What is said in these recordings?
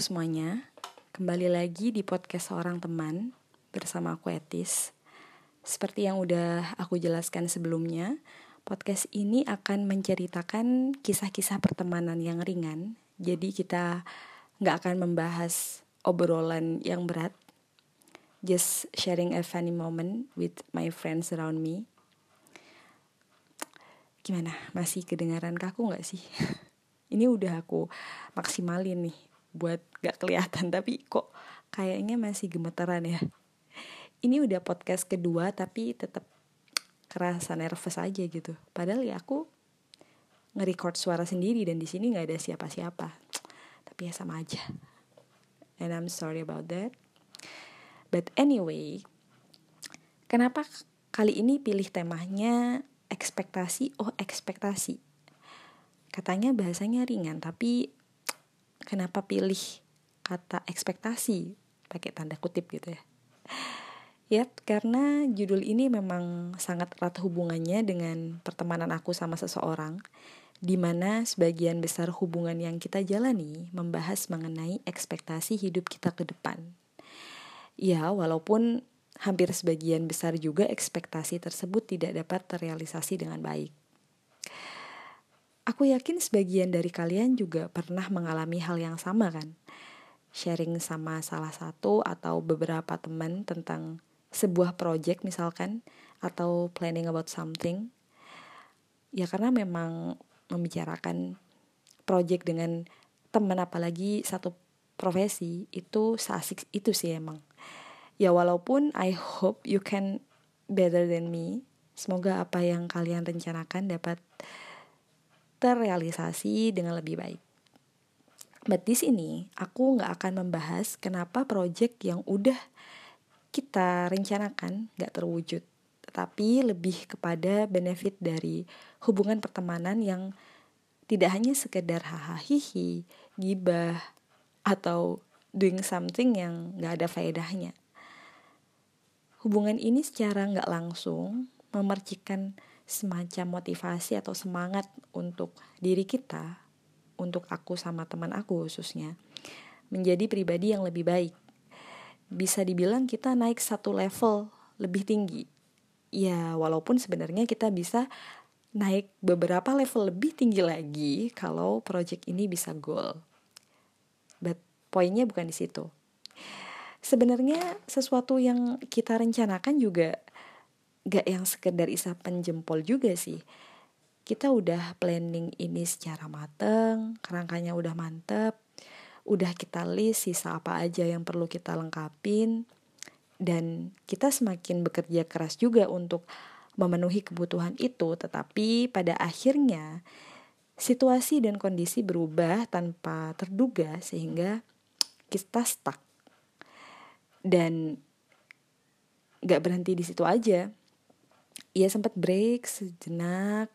Semuanya, kembali lagi di podcast seorang teman bersama aku Etis. Seperti yang udah aku jelaskan sebelumnya, podcast ini akan menceritakan kisah-kisah pertemanan yang ringan. Jadi kita nggak akan membahas obrolan yang berat. Just sharing a funny moment with my friends around me. Gimana? Masih kedengaran kaku nggak sih? ini udah aku maksimalin nih buat gak kelihatan tapi kok kayaknya masih gemeteran ya. Ini udah podcast kedua tapi tetap kerasa nervous aja gitu. Padahal ya aku nge-record suara sendiri dan di sini nggak ada siapa-siapa. Tapi ya sama aja. And I'm sorry about that. But anyway kenapa kali ini pilih temanya ekspektasi? Oh ekspektasi. Katanya bahasanya ringan tapi kenapa pilih kata ekspektasi pakai tanda kutip gitu ya Ya, karena judul ini memang sangat erat hubungannya dengan pertemanan aku sama seseorang, di mana sebagian besar hubungan yang kita jalani membahas mengenai ekspektasi hidup kita ke depan. Ya, walaupun hampir sebagian besar juga ekspektasi tersebut tidak dapat terrealisasi dengan baik. Aku yakin sebagian dari kalian juga pernah mengalami hal yang sama kan? Sharing sama salah satu atau beberapa teman tentang sebuah project misalkan atau planning about something. Ya karena memang membicarakan project dengan teman apalagi satu profesi itu seasik itu sih emang. Ya walaupun I hope you can better than me. Semoga apa yang kalian rencanakan dapat terrealisasi dengan lebih baik. But di sini aku nggak akan membahas kenapa project yang udah kita rencanakan nggak terwujud, tetapi lebih kepada benefit dari hubungan pertemanan yang tidak hanya sekedar hahaha gibah, atau doing something yang nggak ada faedahnya. Hubungan ini secara nggak langsung memercikan semacam motivasi atau semangat untuk diri kita, untuk aku sama teman aku khususnya, menjadi pribadi yang lebih baik. Bisa dibilang kita naik satu level lebih tinggi. Ya, walaupun sebenarnya kita bisa naik beberapa level lebih tinggi lagi kalau project ini bisa goal. But poinnya bukan di situ. Sebenarnya sesuatu yang kita rencanakan juga gak yang sekedar isapan jempol juga sih. Kita udah planning ini secara mateng kerangkanya udah mantep udah kita list sisa apa aja yang perlu kita lengkapin dan kita semakin bekerja keras juga untuk memenuhi kebutuhan itu. Tetapi pada akhirnya situasi dan kondisi berubah tanpa terduga sehingga kita stuck. Dan gak berhenti di situ aja ya sempat break sejenak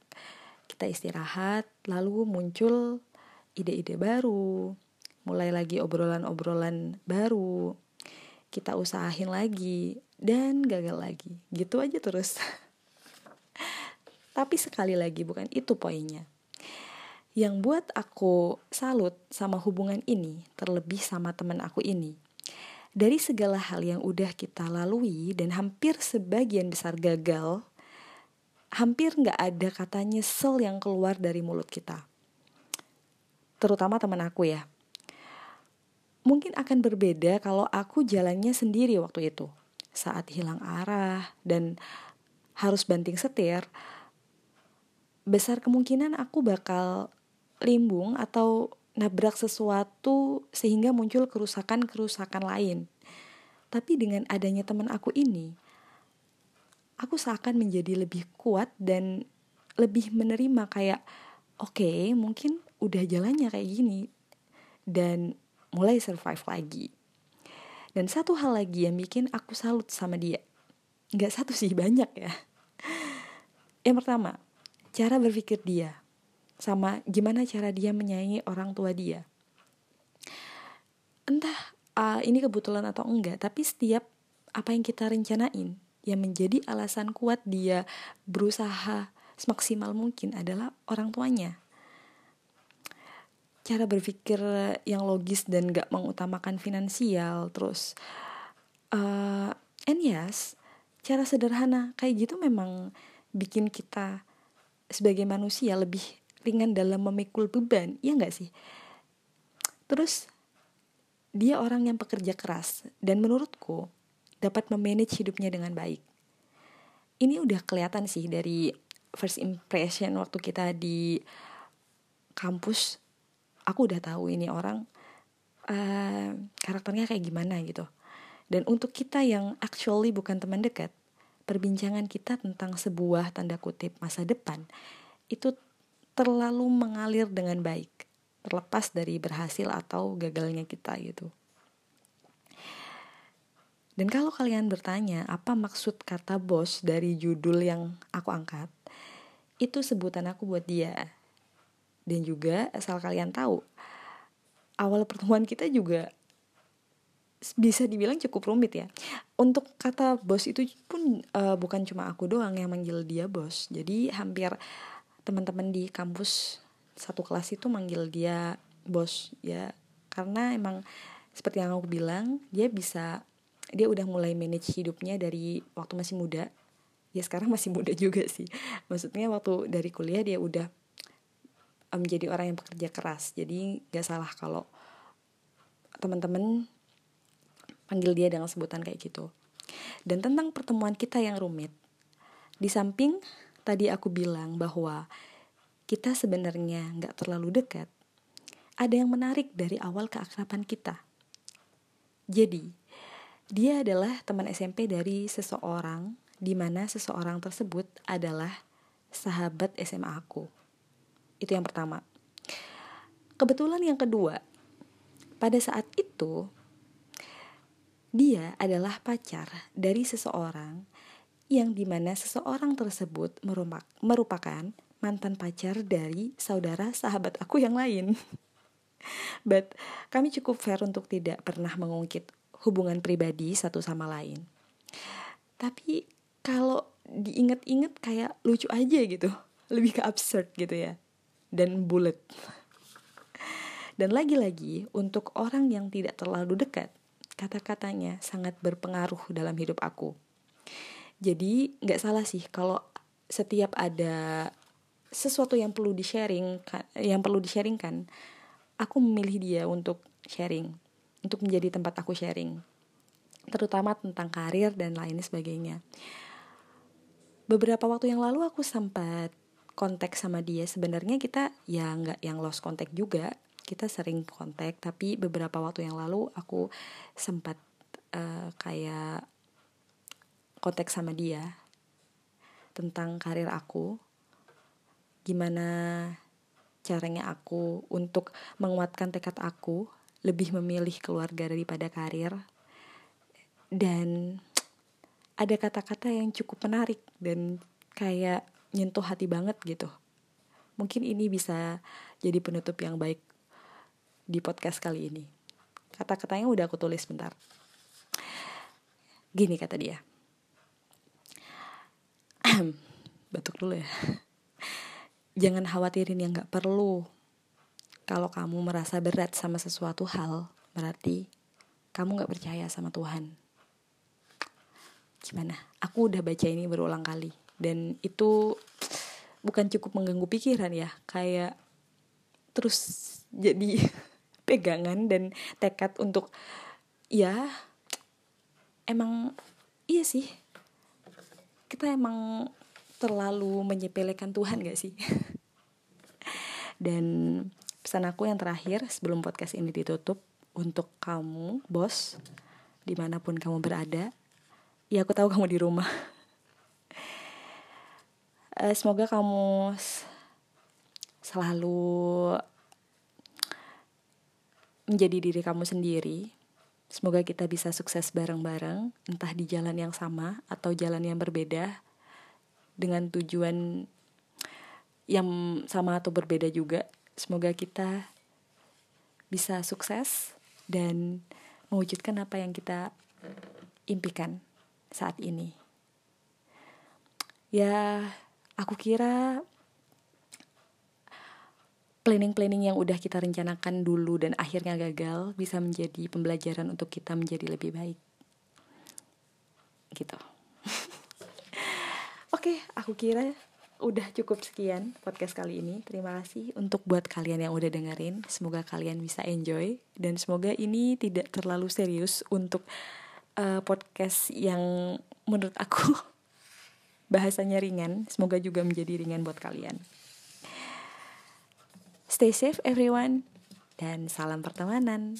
kita istirahat lalu muncul ide-ide baru. Mulai lagi obrolan-obrolan baru. Kita usahain lagi dan gagal lagi. Gitu aja terus. Tapi sekali lagi bukan itu poinnya. Yang buat aku salut sama hubungan ini terlebih sama teman aku ini dari segala hal yang udah kita lalui dan hampir sebagian besar gagal hampir nggak ada kata nyesel yang keluar dari mulut kita. Terutama teman aku ya. Mungkin akan berbeda kalau aku jalannya sendiri waktu itu. Saat hilang arah dan harus banting setir, besar kemungkinan aku bakal limbung atau nabrak sesuatu sehingga muncul kerusakan-kerusakan lain. Tapi dengan adanya teman aku ini, aku seakan menjadi lebih kuat dan lebih menerima kayak oke okay, mungkin udah jalannya kayak gini dan mulai survive lagi. Dan satu hal lagi yang bikin aku salut sama dia nggak satu sih banyak ya. Yang pertama cara berpikir dia sama gimana cara dia menyayangi orang tua dia. Entah uh, ini kebetulan atau enggak tapi setiap apa yang kita rencanain yang menjadi alasan kuat dia berusaha semaksimal mungkin adalah orang tuanya. cara berpikir yang logis dan gak mengutamakan finansial terus uh, and yes cara sederhana kayak gitu memang bikin kita sebagai manusia lebih ringan dalam memikul beban ya nggak sih terus dia orang yang pekerja keras dan menurutku dapat memanage hidupnya dengan baik. Ini udah kelihatan sih dari first impression waktu kita di kampus. Aku udah tahu ini orang uh, karakternya kayak gimana gitu. Dan untuk kita yang actually bukan teman dekat perbincangan kita tentang sebuah tanda kutip masa depan itu terlalu mengalir dengan baik. Terlepas dari berhasil atau gagalnya kita gitu dan kalau kalian bertanya apa maksud kata bos dari judul yang aku angkat, itu sebutan aku buat dia. Dan juga asal kalian tahu, awal pertemuan kita juga bisa dibilang cukup rumit ya. Untuk kata bos itu pun uh, bukan cuma aku doang yang manggil dia bos. Jadi hampir teman-teman di kampus satu kelas itu manggil dia bos ya karena emang seperti yang aku bilang dia bisa dia udah mulai manage hidupnya dari waktu masih muda. Ya sekarang masih muda juga sih. Maksudnya waktu dari kuliah dia udah menjadi orang yang bekerja keras. Jadi gak salah kalau teman-teman panggil dia dengan sebutan kayak gitu. Dan tentang pertemuan kita yang rumit di samping tadi aku bilang bahwa kita sebenarnya nggak terlalu dekat ada yang menarik dari awal keakraban kita. Jadi dia adalah teman SMP dari seseorang di mana seseorang tersebut adalah sahabat SMA aku itu yang pertama. Kebetulan yang kedua, pada saat itu dia adalah pacar dari seseorang yang di mana seseorang tersebut merupakan mantan pacar dari saudara sahabat aku yang lain. But kami cukup fair untuk tidak pernah mengungkit hubungan pribadi satu sama lain. Tapi kalau diinget-inget kayak lucu aja gitu, lebih ke absurd gitu ya dan bulat. Dan lagi-lagi untuk orang yang tidak terlalu dekat, kata-katanya sangat berpengaruh dalam hidup aku. Jadi nggak salah sih kalau setiap ada sesuatu yang perlu di sharing, yang perlu di sharingkan, aku memilih dia untuk sharing, untuk menjadi tempat aku sharing, terutama tentang karir dan lain sebagainya. Beberapa waktu yang lalu aku sempat kontak sama dia. Sebenarnya kita ya nggak yang lost contact juga. Kita sering kontak tapi beberapa waktu yang lalu aku sempat uh, kayak kontak sama dia tentang karir aku. Gimana caranya aku untuk menguatkan tekad aku lebih memilih keluarga daripada karir dan ada kata-kata yang cukup menarik dan kayak nyentuh hati banget gitu. Mungkin ini bisa jadi penutup yang baik di podcast kali ini. Kata-katanya udah aku tulis bentar. Gini kata dia. Batuk dulu ya. Jangan khawatirin yang gak perlu. Kalau kamu merasa berat sama sesuatu hal, berarti kamu gak percaya sama Tuhan. Gimana? Aku udah baca ini berulang kali dan itu bukan cukup mengganggu pikiran ya kayak terus jadi pegangan dan tekad untuk ya emang iya sih kita emang terlalu menyepelekan Tuhan gak sih dan pesan aku yang terakhir sebelum podcast ini ditutup untuk kamu bos di mana pun kamu berada ya aku tahu kamu di rumah uh, semoga kamu selalu menjadi diri kamu sendiri. Semoga kita bisa sukses bareng-bareng, entah di jalan yang sama atau jalan yang berbeda, dengan tujuan yang sama atau berbeda juga. Semoga kita bisa sukses dan mewujudkan apa yang kita impikan saat ini. Ya, Aku kira planning-planning yang udah kita rencanakan dulu dan akhirnya gagal bisa menjadi pembelajaran untuk kita menjadi lebih baik. Gitu. Oke, aku kira udah cukup sekian podcast kali ini. Terima kasih untuk buat kalian yang udah dengerin. Semoga kalian bisa enjoy dan semoga ini tidak terlalu serius untuk uh, podcast yang menurut aku bahasanya ringan. Semoga juga menjadi ringan buat kalian. Stay safe everyone dan salam pertemanan.